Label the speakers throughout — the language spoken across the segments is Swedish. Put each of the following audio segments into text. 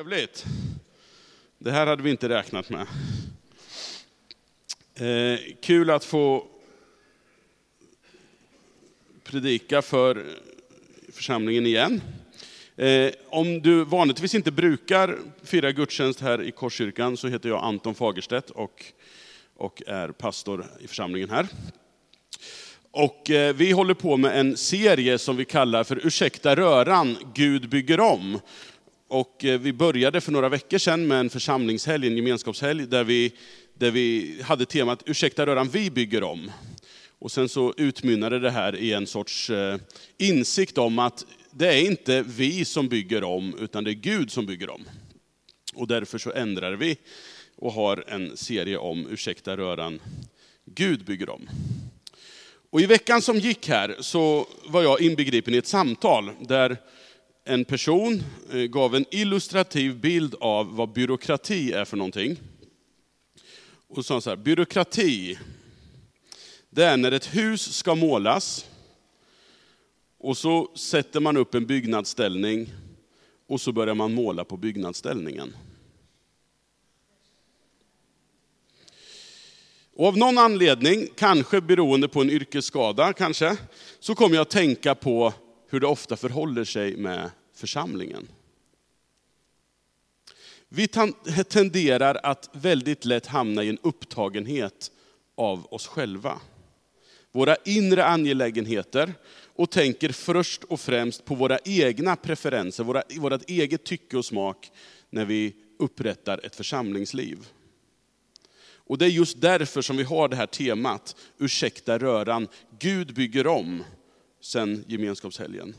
Speaker 1: Trevligt. Det här hade vi inte räknat med. Eh, kul att få predika för församlingen igen. Eh, om du vanligtvis inte brukar fira gudstjänst här i Korskyrkan så heter jag Anton Fagerstedt och, och är pastor i församlingen här. Och eh, vi håller på med en serie som vi kallar för Ursäkta röran, Gud bygger om. Och eh, vi började för några veckor sedan med en församlingshelg, en gemenskapshelg, där vi, där vi hade temat Ursäkta röran, vi bygger om. Och sen så utmynnade det här i en sorts eh, insikt om att det är inte vi som bygger om, utan det är Gud som bygger om. Och därför så ändrar vi och har en serie om Ursäkta röran, Gud bygger om. Och i veckan som gick här så var jag inbegripen i ett samtal där en person eh, gav en illustrativ bild av vad byråkrati är för någonting. Och sa så här, byråkrati, det är när ett hus ska målas, och så sätter man upp en byggnadsställning, och så börjar man måla på byggnadsställningen. Och av någon anledning, kanske beroende på en yrkesskada, kanske, så kom jag att tänka på hur det ofta förhåller sig med församlingen. Vi tenderar att väldigt lätt hamna i en upptagenhet av oss själva. Våra inre angelägenheter och tänker först och främst på våra egna preferenser, våra, vårt eget tycke och smak när vi upprättar ett församlingsliv. Och det är just därför som vi har det här temat, ursäkta röran, Gud bygger om, sen gemenskapshelgen.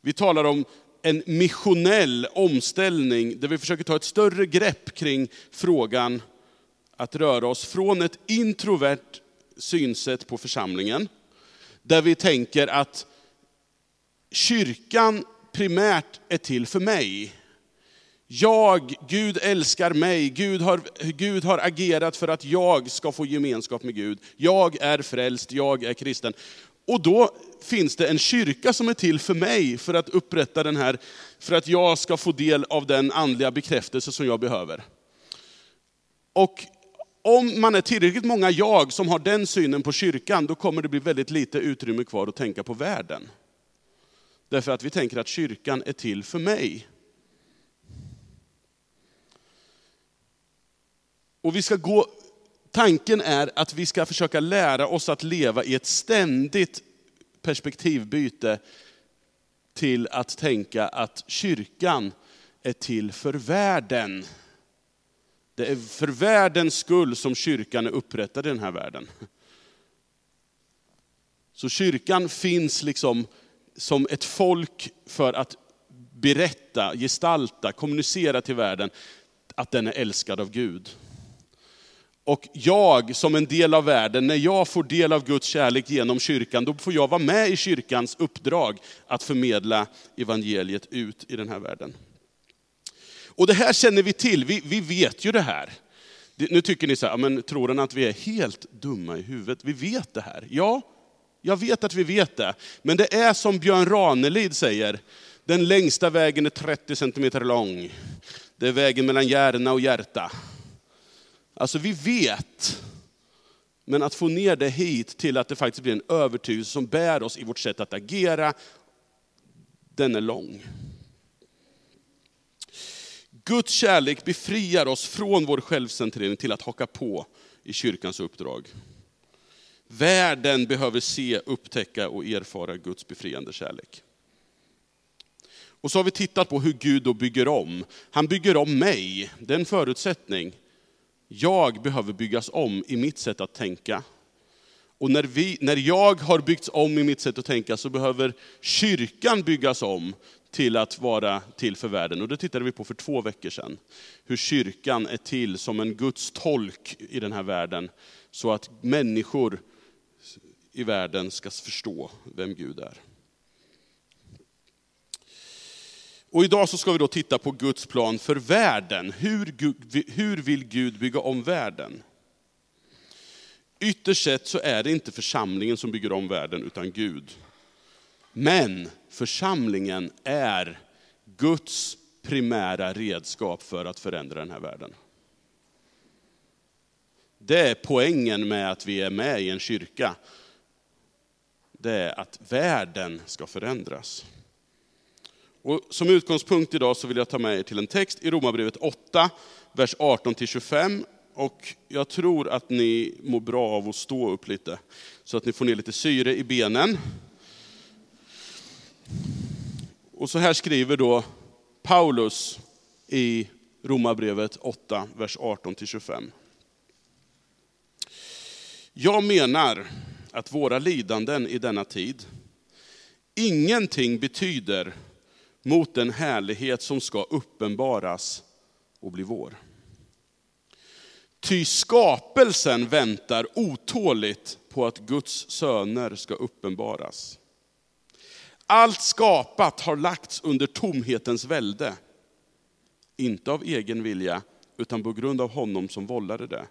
Speaker 1: Vi talar om en missionell omställning där vi försöker ta ett större grepp kring frågan att röra oss från ett introvert synsätt på församlingen, där vi tänker att kyrkan primärt är till för mig. Jag, Gud älskar mig, Gud har, Gud har agerat för att jag ska få gemenskap med Gud. Jag är frälst, jag är kristen. Och då finns det en kyrka som är till för mig, för att upprätta den här, för att jag ska få del av den andliga bekräftelse som jag behöver. Och om man är tillräckligt många jag som har den synen på kyrkan, då kommer det bli väldigt lite utrymme kvar att tänka på världen. Därför att vi tänker att kyrkan är till för mig. Och vi ska gå, tanken är att vi ska försöka lära oss att leva i ett ständigt perspektivbyte till att tänka att kyrkan är till för världen. Det är för världens skull som kyrkan är upprättad i den här världen. Så kyrkan finns liksom som ett folk för att berätta, gestalta, kommunicera till världen att den är älskad av Gud. Och jag som en del av världen, när jag får del av Guds kärlek genom kyrkan, då får jag vara med i kyrkans uppdrag att förmedla evangeliet ut i den här världen. Och det här känner vi till, vi, vi vet ju det här. Nu tycker ni så här, men tror han att vi är helt dumma i huvudet? Vi vet det här. Ja, jag vet att vi vet det. Men det är som Björn Ranelid säger, den längsta vägen är 30 centimeter lång. Det är vägen mellan hjärna och hjärta. Alltså vi vet, men att få ner det hit till att det faktiskt blir en övertygelse som bär oss i vårt sätt att agera, den är lång. Guds kärlek befriar oss från vår självcentrering till att haka på i kyrkans uppdrag. Världen behöver se, upptäcka och erfara Guds befriande kärlek. Och så har vi tittat på hur Gud då bygger om. Han bygger om mig, det är en förutsättning. Jag behöver byggas om i mitt sätt att tänka. Och när, vi, när jag har byggts om i mitt sätt att tänka så behöver kyrkan byggas om till att vara till för världen. Och det tittade vi på för två veckor sedan. Hur kyrkan är till som en Guds tolk i den här världen. Så att människor i världen ska förstå vem Gud är. Och idag så ska vi då titta på Guds plan för världen. Hur, hur vill Gud bygga om världen? Ytterst sett så är det inte församlingen som bygger om världen, utan Gud. Men församlingen är Guds primära redskap för att förändra den här världen. Det är poängen med att vi är med i en kyrka. Det är att världen ska förändras. Och som utgångspunkt idag så vill jag ta med er till en text i Romarbrevet 8, vers 18-25. Och jag tror att ni mår bra av att stå upp lite, så att ni får ner lite syre i benen. Och så här skriver då Paulus i Romarbrevet 8, vers 18-25. Jag menar att våra lidanden i denna tid ingenting betyder mot den härlighet som ska uppenbaras och bli vår. Ty skapelsen väntar otåligt på att Guds söner ska uppenbaras. Allt skapat har lagts under tomhetens välde. Inte av egen vilja, utan på grund av honom som vållade det.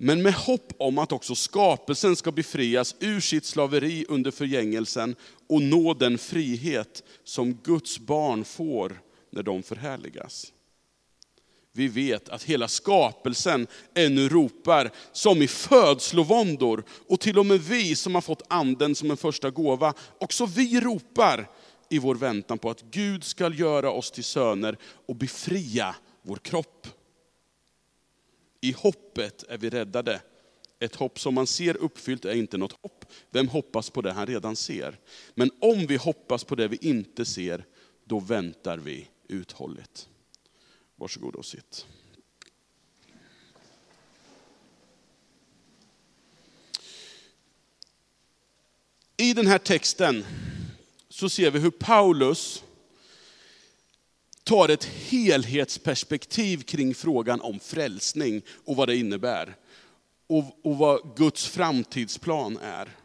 Speaker 1: Men med hopp om att också skapelsen ska befrias ur sitt slaveri under förgängelsen och nå den frihet som Guds barn får när de förhärligas. Vi vet att hela skapelsen ännu ropar som i födslovåndor. Och till och med vi som har fått anden som en första gåva, också vi ropar i vår väntan på att Gud ska göra oss till söner och befria vår kropp. I hoppet är vi räddade. Ett hopp som man ser uppfyllt är inte något hopp. Vem hoppas på det han redan ser? Men om vi hoppas på det vi inte ser, då väntar vi uthålligt. Varsågod och sitt. I den här texten så ser vi hur Paulus tar ett helhetsperspektiv kring frågan om frälsning och vad det innebär. Och, och vad Guds framtidsplan är.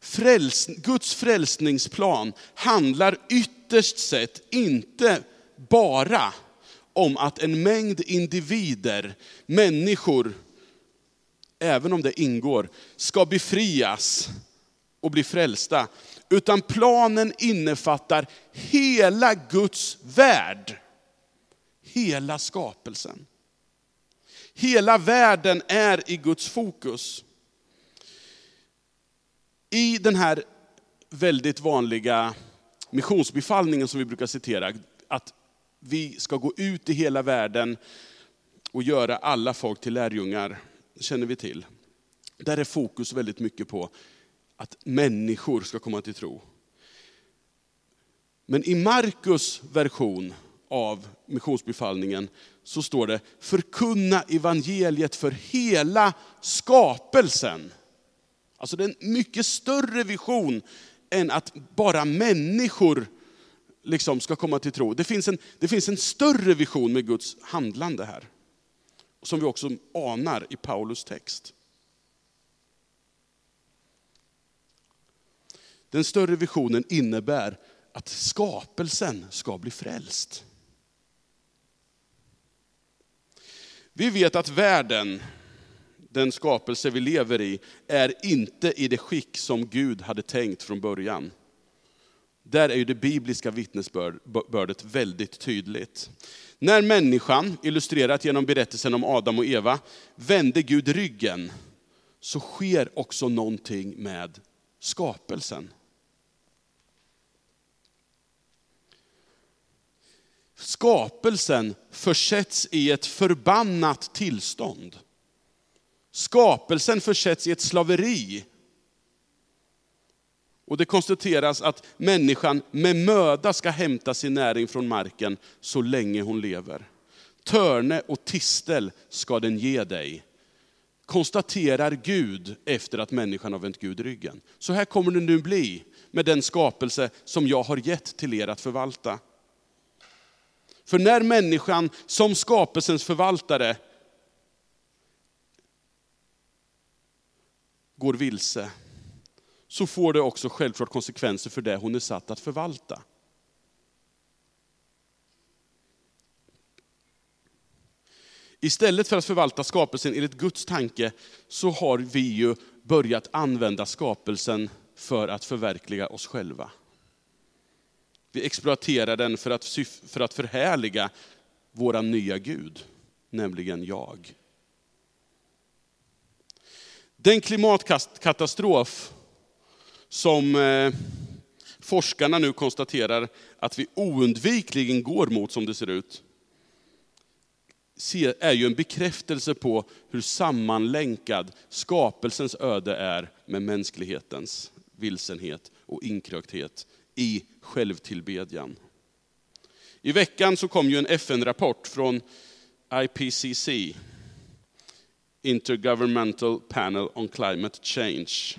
Speaker 1: Fräls, Guds frälsningsplan handlar ytterst sett inte bara om att en mängd individer, människor, även om det ingår, ska befrias och bli frälsta. Utan planen innefattar hela Guds värld. Hela skapelsen. Hela världen är i Guds fokus. I den här väldigt vanliga missionsbefallningen som vi brukar citera, att vi ska gå ut i hela världen och göra alla folk till lärjungar, känner vi till. Där är fokus väldigt mycket på att människor ska komma till tro. Men i Markus version av missionsbefallningen så står det, förkunna evangeliet för hela skapelsen. Alltså det är en mycket större vision än att bara människor liksom ska komma till tro. Det finns, en, det finns en större vision med Guds handlande här. Som vi också anar i Paulus text. Den större visionen innebär att skapelsen ska bli frälst. Vi vet att världen, den skapelse vi lever i, är inte i det skick som Gud hade tänkt från början. Där är ju det bibliska vittnesbördet väldigt tydligt. När människan, illustrerat genom berättelsen om Adam och Eva, vände Gud ryggen, så sker också någonting med skapelsen. Skapelsen försätts i ett förbannat tillstånd. Skapelsen försätts i ett slaveri och det konstateras att människan med möda ska hämta sin näring från marken så länge hon lever. Törne och tistel ska den ge dig, konstaterar Gud efter att människan har vänt Gud ryggen. Så här kommer det nu bli med den skapelse som jag har gett till er att förvalta. För när människan som skapelsens förvaltare går vilse, så får det också självklart konsekvenser för det hon är satt att förvalta. Istället för att förvalta skapelsen enligt Guds tanke, så har vi ju börjat använda skapelsen för att förverkliga oss själva. Vi exploaterar den för att, för att förhärliga vår nya Gud, nämligen jag. Den klimatkatastrof som eh, forskarna nu konstaterar att vi oundvikligen går mot som det ser ut, är ju en bekräftelse på hur sammanlänkad skapelsens öde är med mänsklighetens vilsenhet och inkrökthet i självtillbedjan. I veckan så kom ju en FN-rapport från IPCC, Intergovernmental Panel on Climate Change.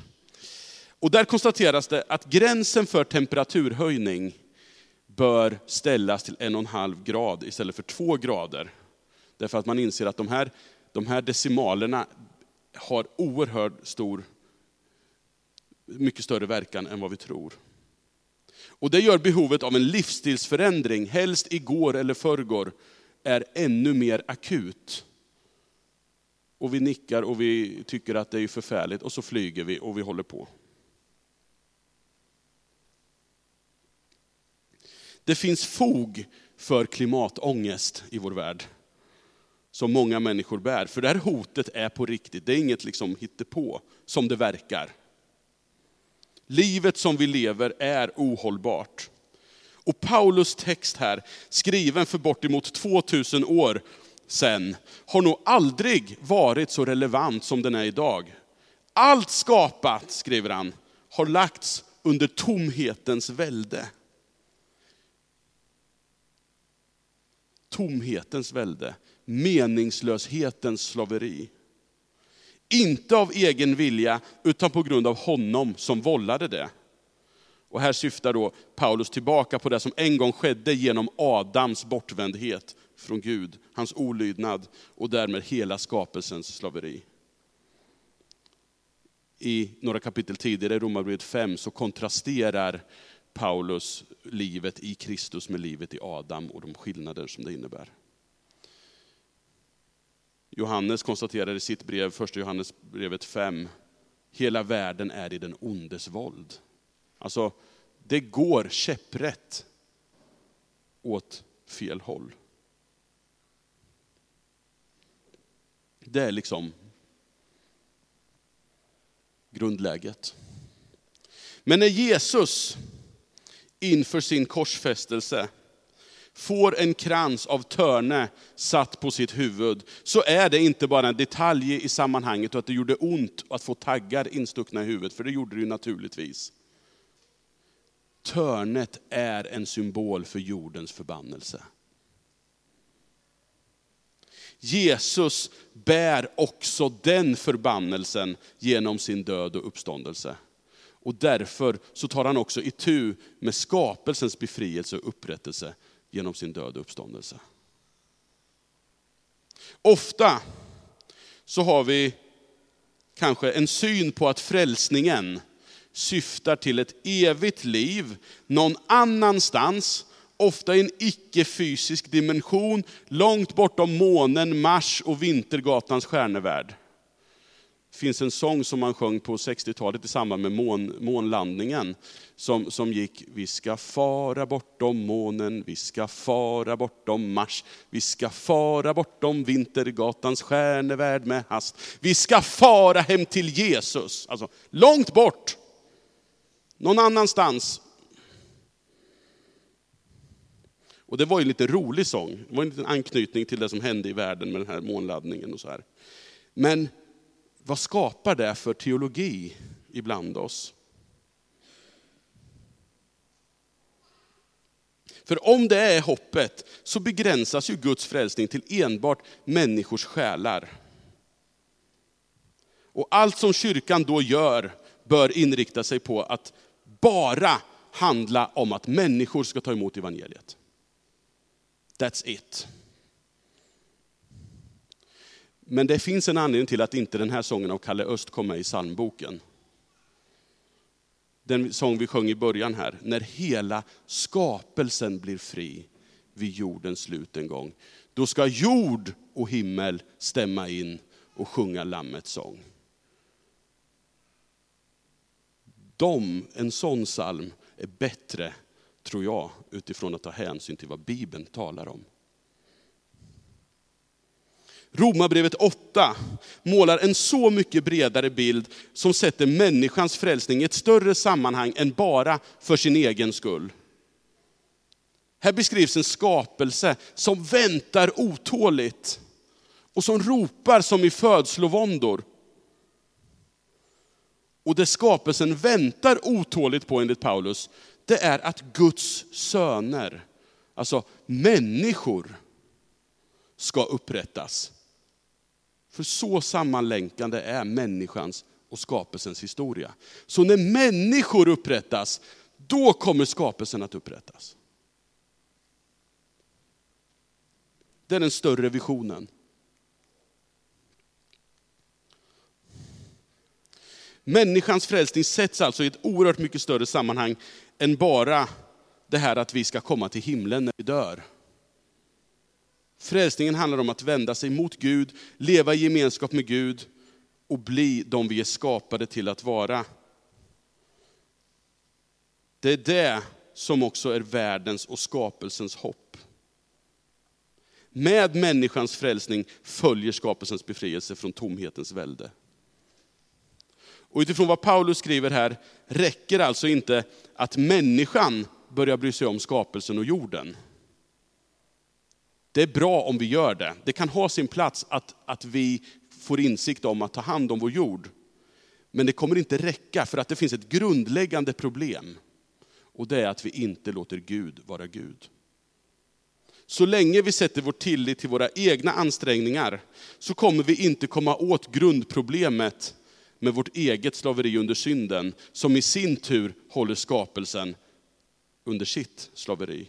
Speaker 1: Och där konstateras det att gränsen för temperaturhöjning bör ställas till en och en halv grad istället för två grader. Därför att man inser att de här, de här decimalerna har oerhört stor, mycket större verkan än vad vi tror. Och det gör behovet av en livsstilsförändring, helst igår eller förrgår, är ännu mer akut. Och vi nickar och vi tycker att det är förfärligt och så flyger vi och vi håller på. Det finns fog för klimatångest i vår värld. Som många människor bär. För det här hotet är på riktigt, det är inget liksom hittepå, som det verkar. Livet som vi lever är ohållbart. Och Paulus text här, skriven för bortemot 2000 år sedan, har nog aldrig varit så relevant som den är idag. Allt skapat, skriver han, har lagts under tomhetens välde. Tomhetens välde, meningslöshetens slaveri. Inte av egen vilja, utan på grund av honom som vållade det. Och här syftar då Paulus tillbaka på det som en gång skedde genom Adams bortvändhet från Gud, hans olydnad och därmed hela skapelsens slaveri. I några kapitel tidigare, i Romarbrevet 5, så kontrasterar Paulus livet i Kristus med livet i Adam och de skillnader som det innebär. Johannes konstaterar i sitt brev, första Johannesbrevet 5, hela världen är i den ondes våld. Alltså, det går käpprätt åt fel håll. Det är liksom grundläget. Men när Jesus inför sin korsfästelse får en krans av törne satt på sitt huvud, så är det inte bara en detalj i sammanhanget och att det gjorde ont att få taggar instuckna i huvudet, för det gjorde det ju naturligtvis. Törnet är en symbol för jordens förbannelse. Jesus bär också den förbannelsen genom sin död och uppståndelse. Och därför så tar han också itu med skapelsens befrielse och upprättelse genom sin död och uppståndelse. Ofta så har vi kanske en syn på att frälsningen syftar till ett evigt liv någon annanstans, ofta i en icke-fysisk dimension, långt bortom månen, Mars och Vintergatans stjärnevärld. Det finns en sång som man sjöng på 60-talet i samband med mån, månlandningen, som, som gick, vi ska fara bortom månen, vi ska fara bortom Mars, vi ska fara bortom Vintergatans stjärnevärld med hast. Vi ska fara hem till Jesus, alltså långt bort, någon annanstans. Och det var ju en lite rolig sång, det var en liten anknytning till det som hände i världen med den här månlandningen och så här. Men vad skapar det för teologi ibland oss? För om det är hoppet så begränsas ju Guds frälsning till enbart människors själar. Och allt som kyrkan då gör bör inrikta sig på att bara handla om att människor ska ta emot evangeliet. That's it. Men det finns en anledning till att inte den här sången av Kalle Öst kom med i psalmboken. Den sång vi sjöng i början här, när hela skapelsen blir fri vid jordens slut en gång. Då ska jord och himmel stämma in och sjunga Lammets sång. De, en sån psalm är bättre tror jag, utifrån att ta hänsyn till vad Bibeln talar om. Romarbrevet 8 målar en så mycket bredare bild som sätter människans frälsning i ett större sammanhang än bara för sin egen skull. Här beskrivs en skapelse som väntar otåligt och som ropar som i födslovåndor. Och det skapelsen väntar otåligt på enligt Paulus, det är att Guds söner, alltså människor, ska upprättas. För så sammanlänkande är människans och skapelsens historia. Så när människor upprättas, då kommer skapelsen att upprättas. Det är den större visionen. Människans frälsning sätts alltså i ett oerhört mycket större sammanhang än bara det här att vi ska komma till himlen när vi dör. Frälsningen handlar om att vända sig mot Gud, leva i gemenskap med Gud och bli de vi är skapade till att vara. Det är det som också är världens och skapelsens hopp. Med människans frälsning följer skapelsens befrielse från tomhetens välde. Och utifrån vad Paulus skriver här räcker alltså inte att människan börjar bry sig om skapelsen och jorden. Det är bra om vi gör det. Det kan ha sin plats att, att vi får insikt om att ta hand om vår jord. Men det kommer inte räcka för att det finns ett grundläggande problem. Och det är att vi inte låter Gud vara Gud. Så länge vi sätter vår tillit till våra egna ansträngningar så kommer vi inte komma åt grundproblemet med vårt eget slaveri under synden, som i sin tur håller skapelsen under sitt slaveri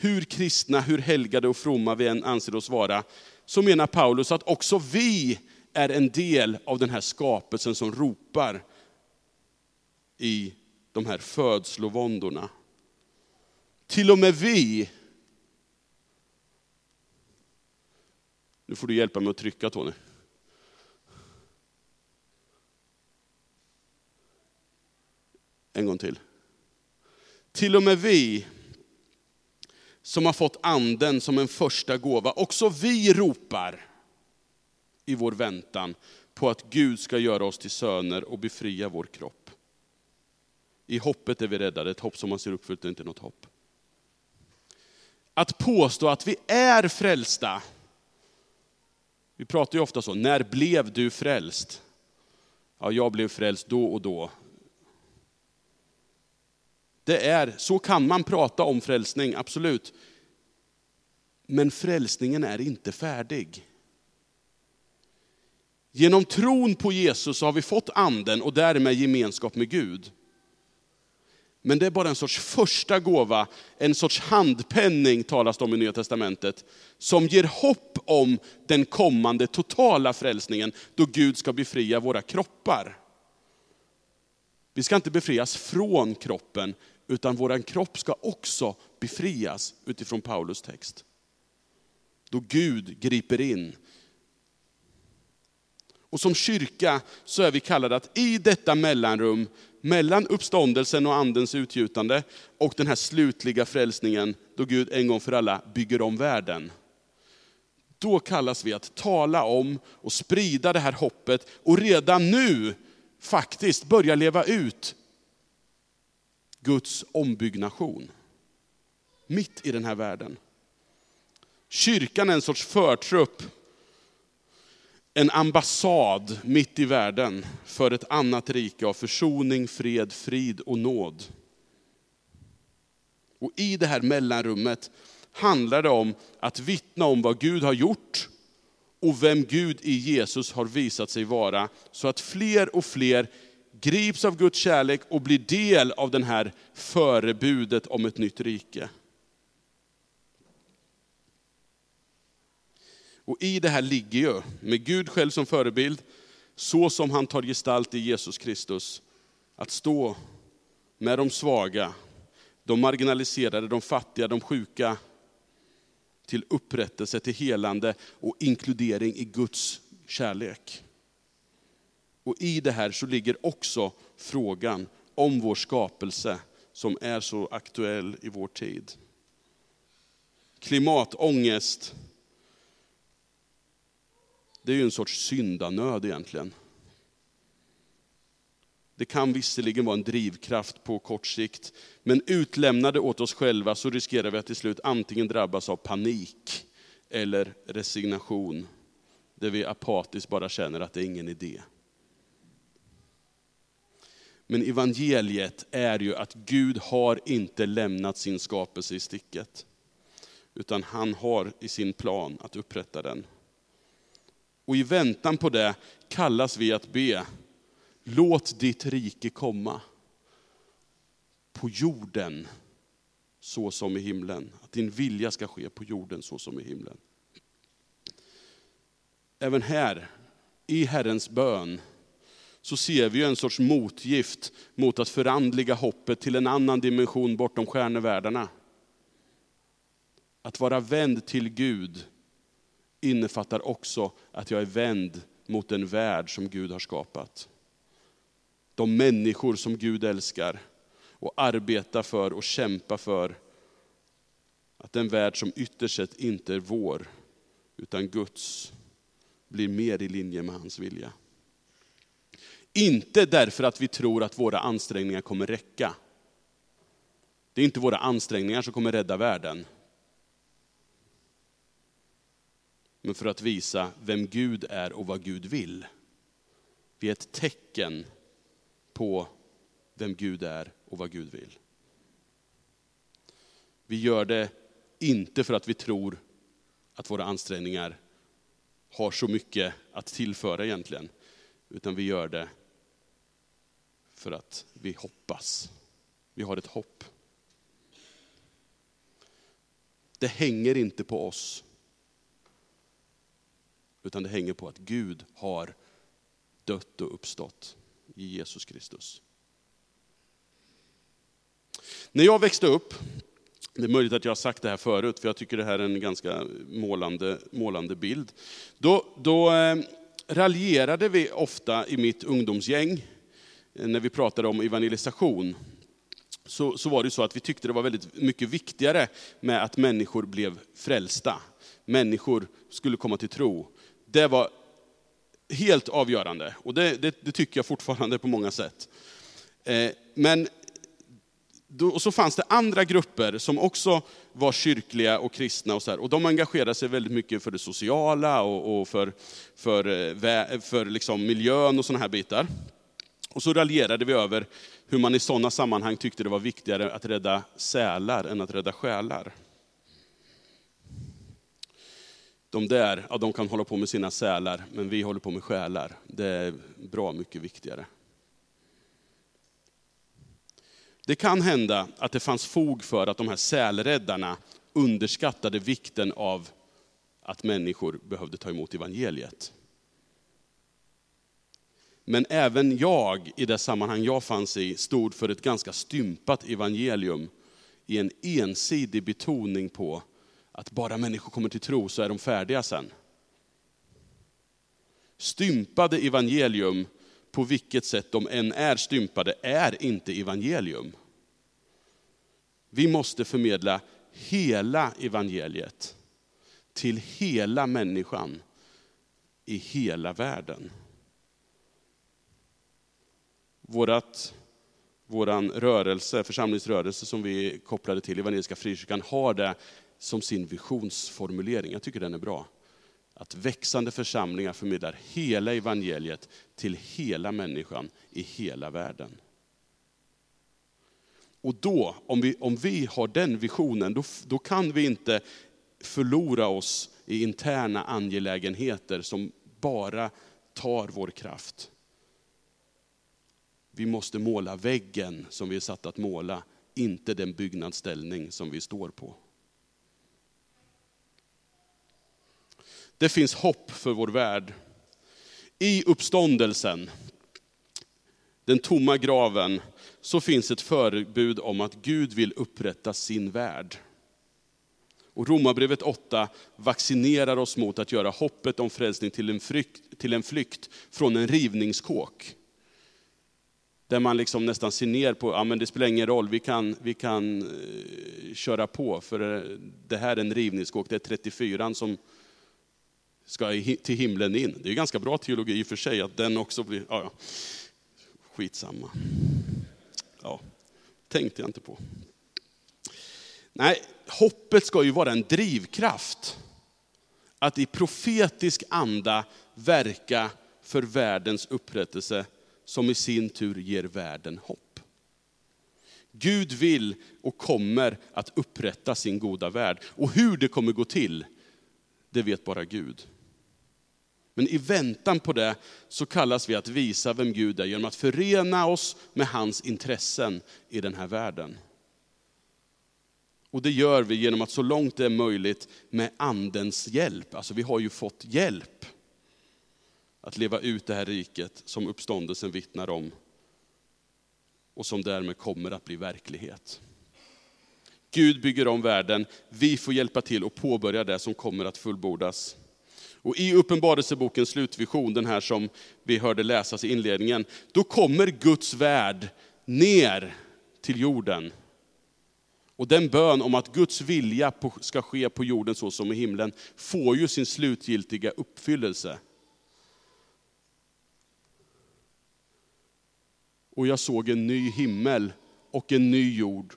Speaker 1: hur kristna, hur helgade och fromma vi än anser oss vara, så menar Paulus att också vi är en del av den här skapelsen som ropar i de här födslovåndorna. Till och med vi, nu får du hjälpa mig att trycka Tony. En gång till. Till och med vi som har fått anden som en första gåva. Också vi ropar i vår väntan på att Gud ska göra oss till söner och befria vår kropp. I hoppet är vi räddade, ett hopp som man ser uppfyllt är inte något hopp. Att påstå att vi är frälsta, vi pratar ju ofta så, när blev du frälst? Ja, jag blev frälst då och då det är, så kan man prata om frälsning, absolut. Men frälsningen är inte färdig. Genom tron på Jesus har vi fått anden och därmed gemenskap med Gud. Men det är bara en sorts första gåva, en sorts handpenning talas det om i Nya Testamentet, som ger hopp om den kommande totala frälsningen, då Gud ska befria våra kroppar. Vi ska inte befrias från kroppen, utan vår kropp ska också befrias utifrån Paulus text. Då Gud griper in. Och som kyrka så är vi kallade att i detta mellanrum, mellan uppståndelsen och andens utgjutande och den här slutliga frälsningen, då Gud en gång för alla bygger om världen. Då kallas vi att tala om och sprida det här hoppet och redan nu faktiskt börja leva ut Guds ombyggnation. Mitt i den här världen. Kyrkan är en sorts förtrupp, en ambassad mitt i världen för ett annat rike av försoning, fred, frid och nåd. Och i det här mellanrummet handlar det om att vittna om vad Gud har gjort och vem Gud i Jesus har visat sig vara, så att fler och fler grips av Guds kärlek och blir del av den här förebudet om ett nytt rike. Och i det här ligger ju, med Gud själv som förebild, så som han tar gestalt i Jesus Kristus, att stå med de svaga, de marginaliserade, de fattiga, de sjuka, till upprättelse, till helande och inkludering i Guds kärlek. Och i det här så ligger också frågan om vår skapelse som är så aktuell i vår tid. Klimatångest, det är ju en sorts syndanöd egentligen. Det kan visserligen vara en drivkraft på kort sikt, men utlämnade åt oss själva så riskerar vi att till slut antingen drabbas av panik eller resignation, där vi apatiskt bara känner att det är ingen idé. Men evangeliet är ju att Gud har inte lämnat sin skapelse i sticket. Utan han har i sin plan att upprätta den. Och i väntan på det kallas vi att be, låt ditt rike komma. På jorden så som i himlen. Att din vilja ska ske på jorden så som i himlen. Även här, i Herrens bön, så ser vi ju en sorts motgift mot att förandliga hoppet till en annan dimension bortom stjärnevärldarna. Att vara vänd till Gud innefattar också att jag är vänd mot den värld som Gud har skapat. De människor som Gud älskar och arbetar för och kämpar för. Att den värld som ytterst sett inte är vår, utan Guds, blir mer i linje med hans vilja. Inte därför att vi tror att våra ansträngningar kommer räcka. Det är inte våra ansträngningar som kommer rädda världen. Men för att visa vem Gud är och vad Gud vill. Vi är ett tecken på vem Gud är och vad Gud vill. Vi gör det inte för att vi tror att våra ansträngningar har så mycket att tillföra egentligen. Utan vi gör det för att vi hoppas. Vi har ett hopp. Det hänger inte på oss. Utan det hänger på att Gud har dött och uppstått i Jesus Kristus. När jag växte upp, det är möjligt att jag har sagt det här förut, för jag tycker det här är en ganska målande, målande bild. Då, då eh, raljerade vi ofta i mitt ungdomsgäng när vi pratade om evangelisation, så, så var det så att vi tyckte det var väldigt mycket viktigare med att människor blev frälsta. Människor skulle komma till tro. Det var helt avgörande, och det, det, det tycker jag fortfarande på många sätt. Eh, men då, och så fanns det andra grupper som också var kyrkliga och kristna. Och, så här, och de engagerade sig väldigt mycket för det sociala och, och för, för, eh, för liksom miljön och sådana här bitar. Och så raljerade vi över hur man i sådana sammanhang tyckte det var viktigare att rädda sälar än att rädda själar. De där, ja, de kan hålla på med sina sälar, men vi håller på med själar. Det är bra mycket viktigare. Det kan hända att det fanns fog för att de här sälräddarna underskattade vikten av att människor behövde ta emot evangeliet. Men även jag, i det sammanhang jag fanns i, stod för ett ganska stympat evangelium i en ensidig betoning på att bara människor kommer till tro så är de färdiga sen. Stympade evangelium, på vilket sätt de än är stympade, är inte evangelium. Vi måste förmedla hela evangeliet till hela människan i hela världen. Vårat, våran rörelse, församlingsrörelse som vi är kopplade till, Evangeliska Frikyrkan, har det som sin visionsformulering. Jag tycker den är bra. Att växande församlingar förmedlar hela evangeliet till hela människan i hela världen. Och då, om vi, om vi har den visionen, då, då kan vi inte förlora oss i interna angelägenheter som bara tar vår kraft. Vi måste måla väggen som vi är satta att måla, inte den byggnadsställning som vi står på. Det finns hopp för vår värld. I uppståndelsen, den tomma graven, så finns ett förebud om att Gud vill upprätta sin värld. Och Romarbrevet 8 vaccinerar oss mot att göra hoppet om frälsning till en, flykt, till en flykt från en rivningskåk. Där man liksom nästan ser ner på, ja men det spelar ingen roll, vi kan, vi kan eh, köra på, för eh, det här är en rivningskåk, det är 34 som ska till himlen in. Det är ganska bra teologi i och för sig, att den också blir, ja, ja. skitsamma. Ja, tänkte jag inte på. Nej, hoppet ska ju vara en drivkraft. Att i profetisk anda verka för världens upprättelse, som i sin tur ger världen hopp. Gud vill och kommer att upprätta sin goda värld. Och hur det kommer gå till, det vet bara Gud. Men i väntan på det så kallas vi att visa vem Gud är genom att förena oss med hans intressen i den här världen. Och det gör vi genom att så långt det är möjligt med andens hjälp. Alltså vi har ju fått hjälp att leva ut det här riket som uppståndelsen vittnar om. Och som därmed kommer att bli verklighet. Gud bygger om världen, vi får hjälpa till och påbörja det som kommer att fullbordas. Och i Uppenbarelsebokens slutvision, den här som vi hörde läsas i inledningen, då kommer Guds värld ner till jorden. Och den bön om att Guds vilja ska ske på jorden så som i himlen, får ju sin slutgiltiga uppfyllelse. Och jag såg en ny himmel och en ny jord.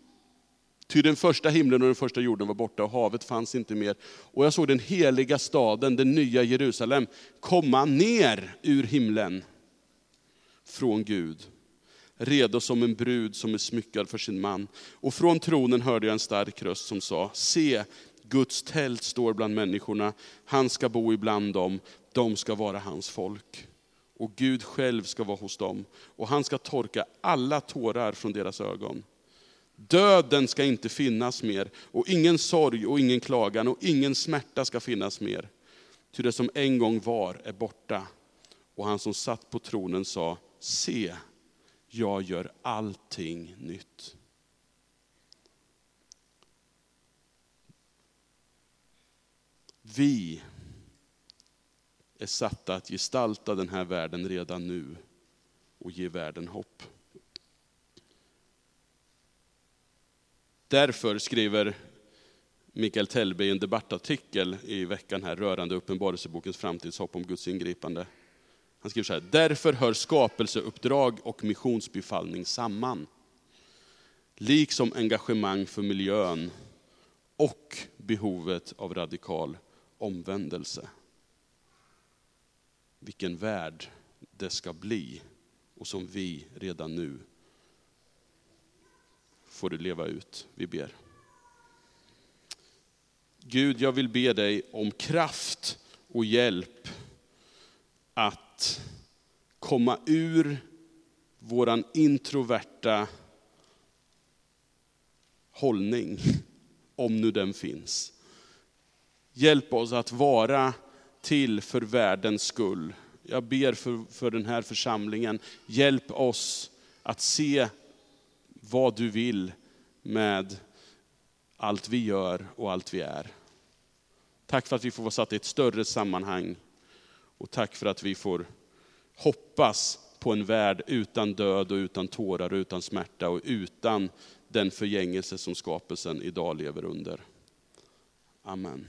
Speaker 1: Ty den första himlen och den första jorden var borta och havet fanns inte mer. Och jag såg den heliga staden, den nya Jerusalem, komma ner ur himlen från Gud redo som en brud som är smyckad för sin man. Och från tronen hörde jag en stark röst som sa, se, Guds tält står bland människorna, han ska bo ibland dem, de ska vara hans folk. Och Gud själv ska vara hos dem, och han ska torka alla tårar från deras ögon. Döden ska inte finnas mer, och ingen sorg och ingen klagan och ingen smärta ska finnas mer. Ty det som en gång var är borta. Och han som satt på tronen sa, se, jag gör allting nytt. Vi är satta att gestalta den här världen redan nu och ge världen hopp. Därför skriver Mikael Tellbe i en debattartikel i veckan här rörande Uppenbarelsebokens framtidshopp om Guds ingripande. Han skriver så här, därför hör skapelseuppdrag och missionsbefallning samman. Liksom engagemang för miljön och behovet av radikal omvändelse. Vilken värld det ska bli och som vi redan nu får du leva ut. Vi ber. Gud, jag vill be dig om kraft och hjälp att komma ur våran introverta hållning, om nu den finns. Hjälp oss att vara till för världens skull. Jag ber för, för den här församlingen, hjälp oss att se vad du vill med allt vi gör och allt vi är. Tack för att vi får vara satta i ett större sammanhang och tack för att vi får hoppas på en värld utan död och utan tårar och utan smärta och utan den förgängelse som skapelsen idag lever under. Amen.